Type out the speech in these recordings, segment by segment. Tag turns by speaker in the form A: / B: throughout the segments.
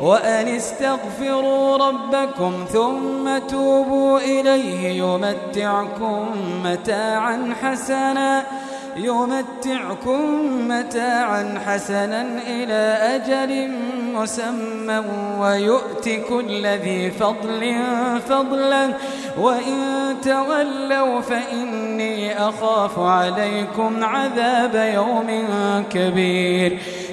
A: وأن استغفروا ربكم ثم توبوا إليه يمتعكم متاعا حسنا يمتعكم متاعا حسنا إلى أجل مسمى ويؤت كل ذي فضل فضلا. وإن تولوا فإني أخاف عليكم عذاب يوم كبير.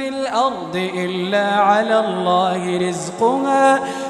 A: في الأرض إلا على الله رزقها.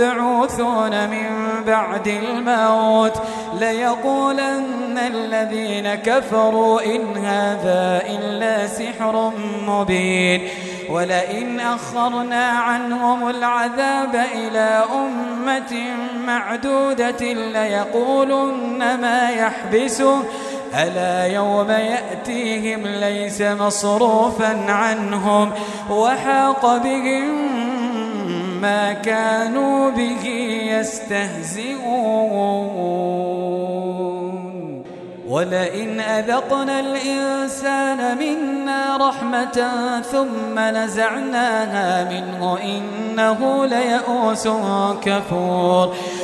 A: مبعوثون من بعد الموت ليقولن الذين كفروا إن هذا إلا سحر مبين ولئن أخرنا عنهم العذاب إلى أمة معدودة ليقولن ما يحبسه. ألا يوم يأتيهم ليس مصروفا عنهم وحاق بهم ما كانوا به يستهزئون. ولئن أذقنا الإنسان منا رحمة ثم نزعناها منه إنه ليئوس كفور.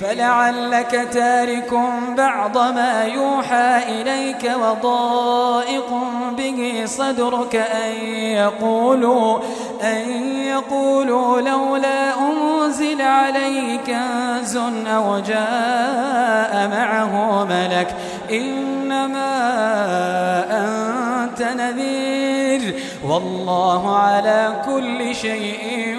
A: فلعلك تارك بعض ما يوحى إليك وضائق به صدرك أن يقولوا أن يقولوا لولا أنزل عليه كنز أو جاء معه ملك إنما أنت نذير والله على كل شيء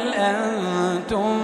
A: أنتم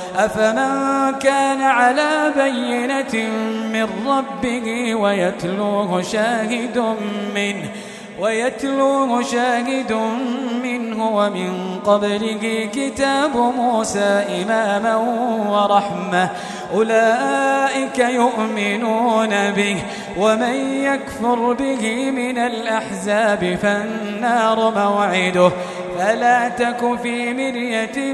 A: أفمن كان على بينة من ربه ويتلوه شاهد منه ويتلوه شاهد منه ومن قبله كتاب موسى إماما ورحمة أولئك يؤمنون به ومن يكفر به من الأحزاب فالنار موعده ألا تك في مرية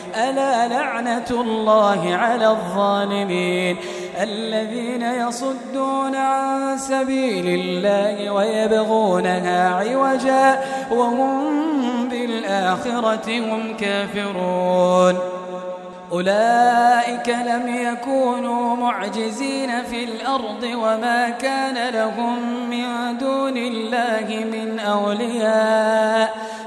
A: ألا لعنة الله على الظالمين الذين يصدون عن سبيل الله ويبغونها عوجا وهم بالآخرة هم كافرون. أولئك لم يكونوا معجزين في الأرض وما كان لهم من دون الله من أولياء.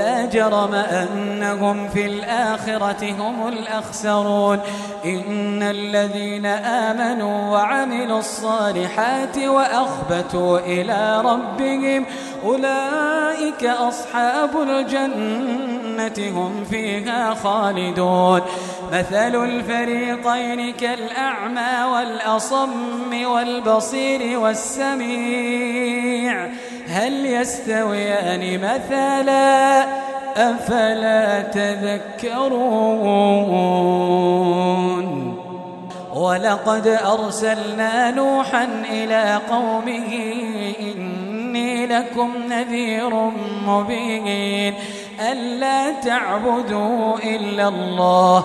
A: لا جرم أنهم في الآخرة هم الأخسرون. إن الذين آمنوا وعملوا الصالحات وأخبتوا إلى ربهم أولئك أصحاب الجنة هم فيها خالدون. مثل الفريقين كالأعمى والأصم والبصير والسميع. هل يستويان مثلا أفلا تذكرون؟ ولقد أرسلنا نوحا إلى قومه إني لكم نذير مبين ألا تعبدوا إلا الله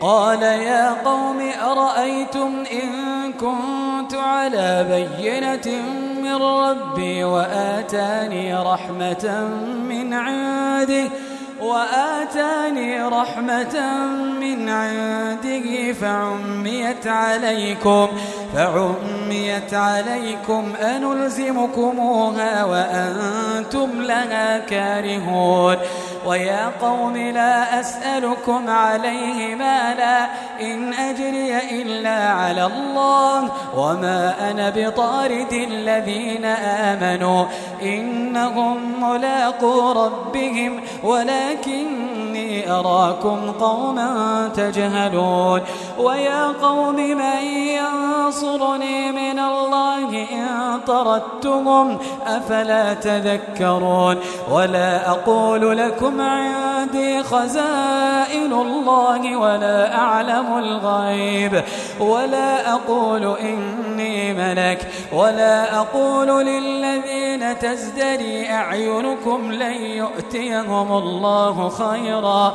A: قال يا قوم أرأيتم إن كنت على بينة من ربي وآتاني رحمة من عنده وآتاني رحمة من عنده فعميت عليكم فعميت عليكم أنلزمكموها وأنتم لها كارهون. ويا قوم لا أسألكم عليه مالا إن أجري إلا على الله. وما أنا بطارد الذين آمنوا إنهم ملاقو ربهم ولكن أراكم قوما تجهلون ويا قوم من ينصرني من الله إن طردتهم أفلا تذكرون ولا أقول لكم عندي خزائن الله ولا أعلم الغيب ولا أقول إني ملك ولا أقول للذين تزدري أعينكم لن يؤتيهم الله خيرا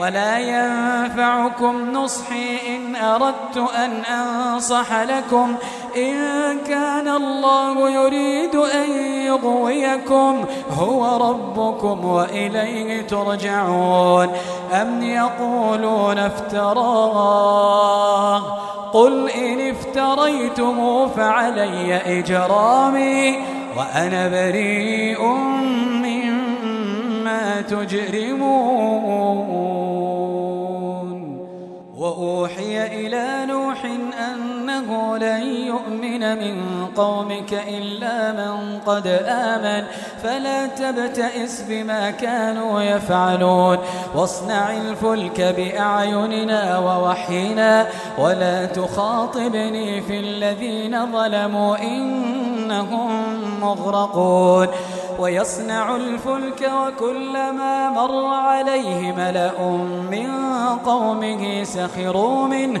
A: ولا ينفعكم نصحي إن أردت أن أنصح لكم. إن كان الله يريد أن يغويكم هو ربكم وإليه ترجعون. أم يقولون افتراه؟ قل إن افتريتم فعلي إجرامي وأنا بريء مما تجرمون. لن يؤمن من قومك إلا من قد آمن. فلا تبتئس بما كانوا يفعلون. واصنع الفلك بأعيننا ووحينا. ولا تخاطبني في الذين ظلموا إنهم مغرقون. ويصنع الفلك وكلما مر عليه ملأ من قومه سخروا منه.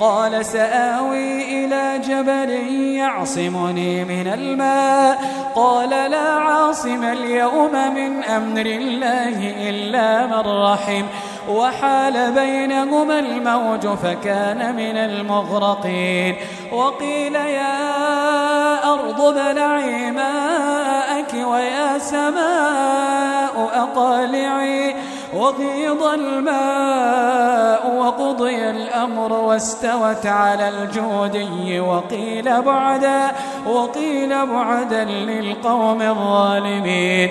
A: قال سآوي إلى جبل يعصمني من الماء. قال لا عاصم اليوم من أمر الله إلا من رحم. وحال بينهما الموج فكان من المغرقين. وقيل يا أرض ابلعي ماءك ويا سماء أقالعي وغيض الماء وقضي الأمر واستوت على الجودي وقيل بعدا وقيل بعدا للقوم الظالمين.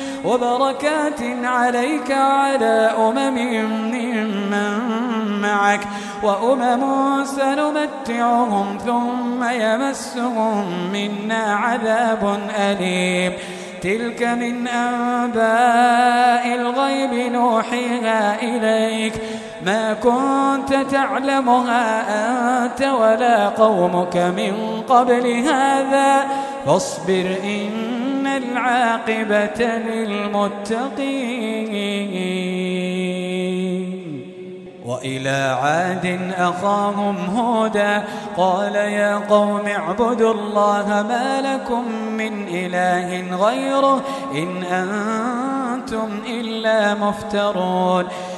A: وبركات عليك وعلى أمم ممن معك وأمم سنمتعهم ثم يمسهم منا عذاب أليم. تلك من أنباء الغيب نوحيها إليك. ما كنت تعلمها أنت ولا قومك من قبل هذا. فاصبر إن العاقبة للمتقين. وإلى عاد أخاهم هودا قال يا قوم اعبدوا الله ما لكم من إله غيره إن أنتم إلا مفترون.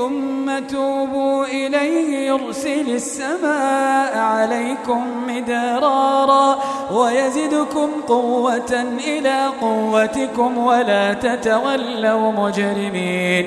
A: ثم توبوا إليه يرسل السماء عليكم مدرارا ويزدكم قوة إلى قوتكم ولا تتولوا مجرمين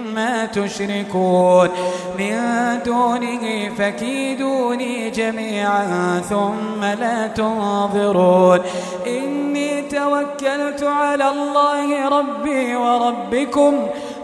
A: تشركون من دونه فكيدوني جميعا ثم لا تنظرون. إني توكلت على الله ربي وربكم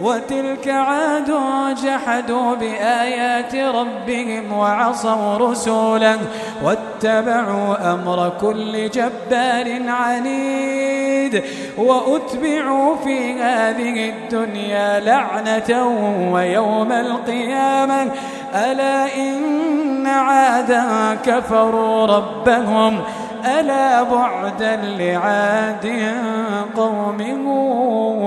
A: وتلك عاد جحدوا بآيات ربهم وعصوا رسوله واتبعوا أمر كل جبار عنيد وأتبعوا في هذه الدنيا لعنة ويوم القيامة. ألا إن عادا كفروا ربهم؟ ألا بعدا لعاد قوم هود؟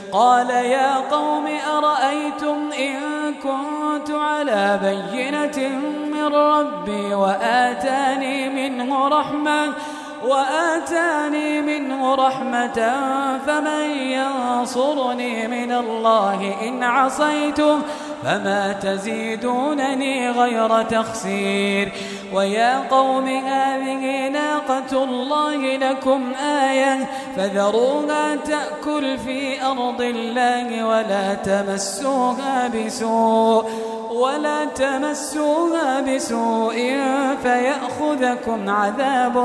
A: قال يا قوم أرأيتم إن كنت على بينة من ربي وآتاني منه رحمة وآتاني منه رحمة فمن ينصرني من الله إن عصيته فما تزيدونني غير تخسير. ويا قوم هذه ناقة الله لكم آية فذروها تأكل في أرض الله ولا تمسوها بسوء. ولا تمسوها بسوء فيأخذكم عذاب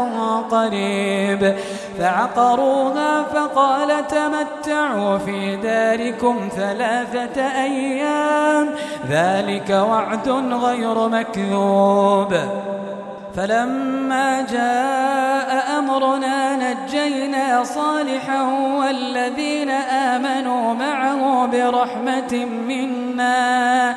A: قريب. فعقروها فقال تمتعوا في داركم ثلاثة أيام. ذلك وعد غير مكذوب. فلما جاء أمرنا نجينا صالحا والذين آمنوا معه برحمة منا.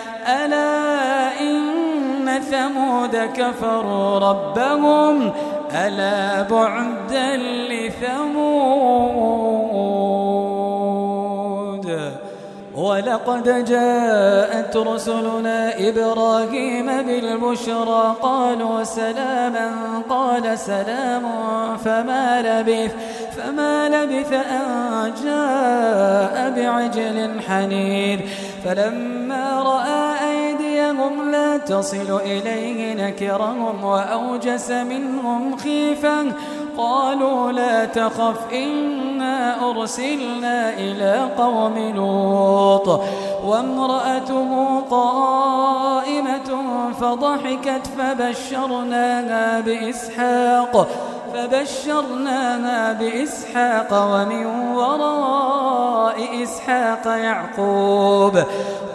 A: ألا إن ثمود كفروا ربهم؟ ألا بعدا لثمود؟ ولقد جاءت رسلنا إبراهيم بالبشرى قالوا سلاما قال سلام فما لبث؟ فما لبث أن جاء بعجل حنيذ. فلما رأى أيديهم لا تصل إليه نكرهم وأوجس منهم خيفا قالوا لا تخف إنا أرسلنا إلى قوم لوط. وامرأته قائمة فضحكت فبشرناها بإسحاق فبشرناها بإسحاق ومن وراء إسحاق يعقوب.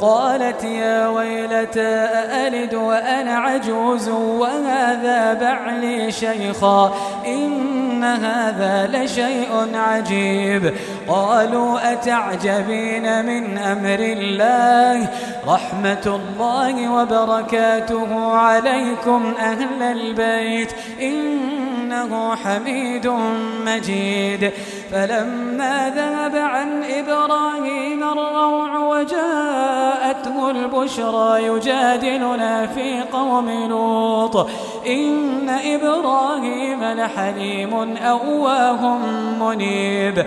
A: قالت يا ويلتى أألد وأنا عجوز وهذا بعلي شيخا إن إن هذا لشيء عجيب. قالوا أتعجبين من أمر الله؟ رحمة الله وبركاته عليكم أهل البيت. إنه حميد مجيد. فلما ذهب عن إبراهيم الروع وجاءته البشرى يجادلنا في قوم لوط. إن إبراهيم لحليم أواه منيب.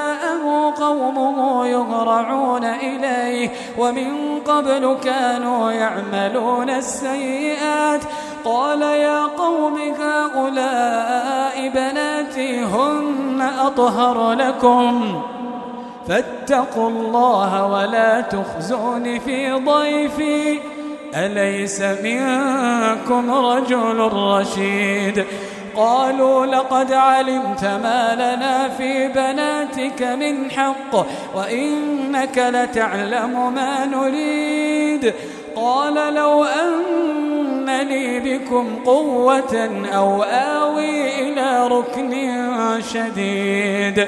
A: وجاءه قومه يهرعون إليه ومن قبل كانوا يعملون السيئات. قال يا قوم هؤلاء بناتي هن أطهر لكم. فاتقوا الله ولا تخزون في ضيفي. أليس منكم رجل رشيد؟ قالوا لقد علمت ما لنا في بناتك من حق وإنك لتعلم ما نريد. قال لو أن لي بكم قوة أو آوي إلى ركن شديد.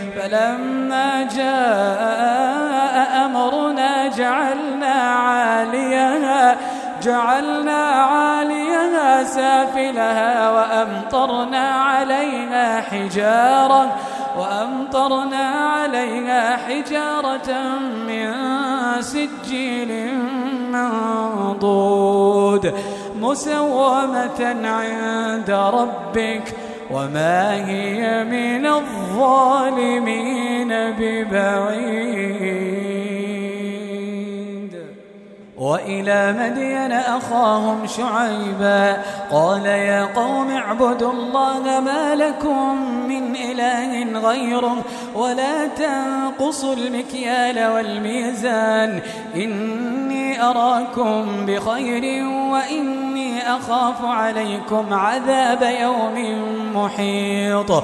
A: فلما جاء أمرنا جعلنا عاليها جعلنا عاليها سافلها وأمطرنا عليها حجارة وأمطرنا عليها حجارة من سجيل منضود مسومة عند ربك وما هي من الظالمين ببعيد. وإلى مدين أخاهم شعيبا قال يا قوم اعبدوا الله ما لكم من إله غيره ولا تنقصوا المكيال والميزان إني أراكم بخير وإني أخاف عليكم عذاب يوم محيط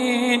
A: مبين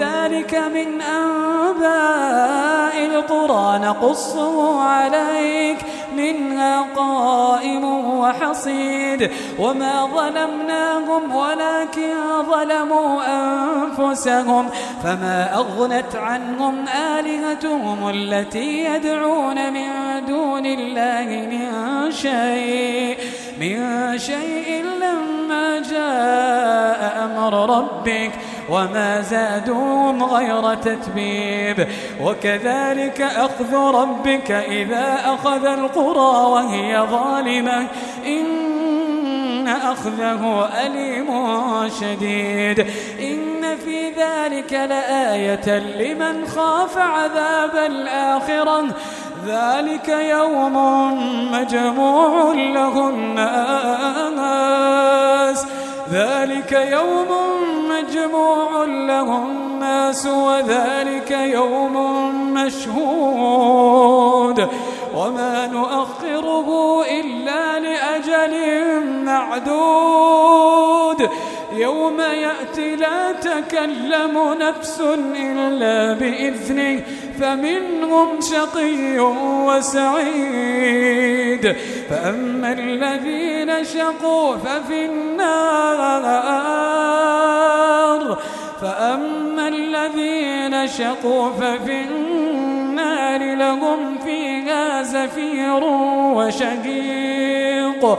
A: ذلك من أنباء القرى. نقصه عليك منها قائم وحصيد. وما ظلمناهم ولكن ظلموا أنفسهم. فما أغنت عنهم آلهتهم التي يدعون من دون الله من شيء. من شيء لما جاء أمر ربك وما زادوهم غير تتبيب. وكذلك أخذ ربك إذا أخذ القرى وهي ظالمة. إن أخذه أليم شديد. إن في ذلك لآية لمن خاف عذاب الآخرة. ذلك يوم مجموع له الناس. ذلك يوم مجموع له الناس وذلك يوم مشهود وما نؤخره إلا لأجل معدود يوم يأتي لا تكلم نفس إلا بإذنه فمنهم شقي وسعيد. فأما الذين شقوا ففي النار. فأما الذين شقوا ففي النار لهم فيها زفير وشقيق.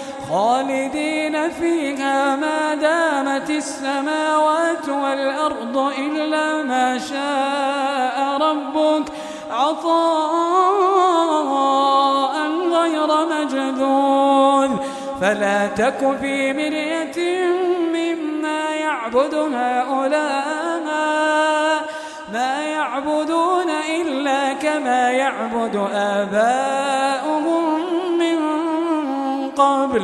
A: خالدين فيها ما دامت السماوات والأرض إلا ما شاء ربك. عطاء غير مجذوذ. فلا تك في مرية مما يعبد هؤلاء ما يعبدون إلا كما يعبد آباؤهم. قبل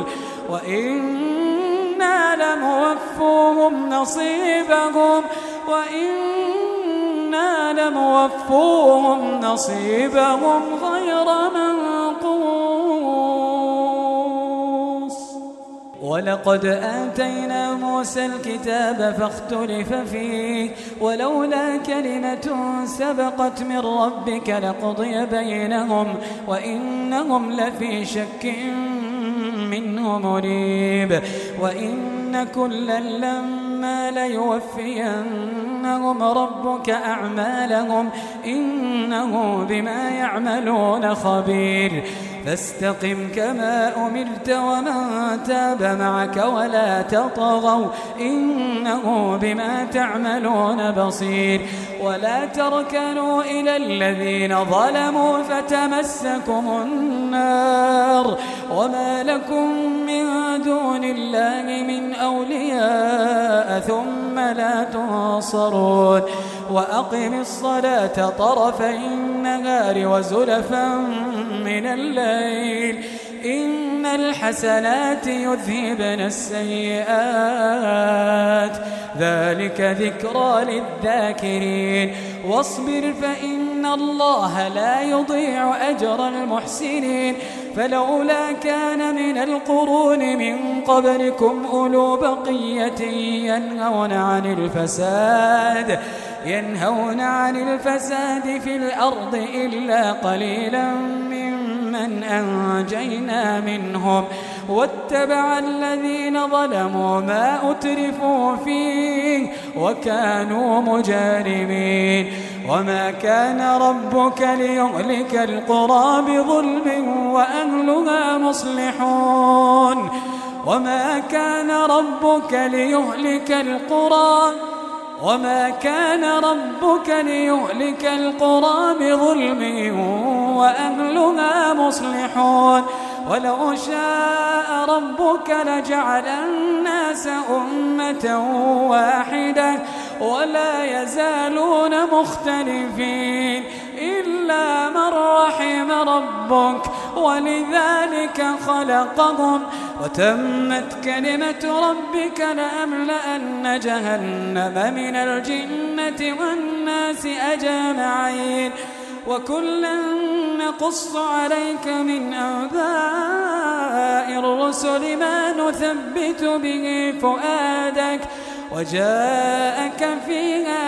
A: وإنا لموفوهم نصيبهم وإنا لموفوهم نصيبهم غير منقوص. ولقد آتينا موسى الكتاب فاختلف فيه ولولا كلمة سبقت من ربك لقضي بينهم وإنهم لفي شك منه مريب. وإن كلا لما ليوفينهم ربك أعمالهم إنه بما يعملون خبير. فاستقم كما أمرت ومن تاب معك ولا تطغوا إنه بما تعملون بصير. ولا تركنوا إلى الذين ظلموا فتمسكم النار. وما لكم من دون الله من أولياء ثم لا تنصرون. وأقم الصلاة طرفي النهار وزلفا من الليل. إن الحسنات يذهبن السيئات. ذلك ذكرى للذاكرين. واصبر فإن الله لا يضيع أجر المحسنين. فلولا كان من القرون من قبلكم أولو بقية ينهون عن الفساد. ينهون عن الفساد في الأرض إلا قليلا ممن أنجينا منهم. واتبع الذين ظلموا ما أترفوا فيه وكانوا مجارمين وما كان ربك ليهلك القرى بظلم وأهلها مصلحون. وما كان ربك ليهلك القرى وما كان ربك ليهلك القرى بظلم وأهلها مصلحون. ولو شاء ربك لجعل الناس أمة واحدة ولا يزالون مختلفين. إلا من رحم ربك ولذلك خلقهم وتمت كلمة ربك لأملأن جهنم من الجنة والناس أجمعين وكلا نقص عليك من أنباء الرسل ما نثبت به فؤادك وجاءك في هذه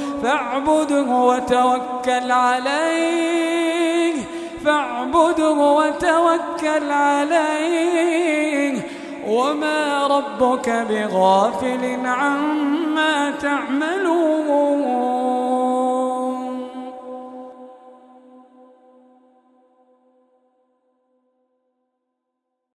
A: فاعبده وتوكل عليه. فاعبده وتوكل عليه. وما ربك بغافل عما تعملون.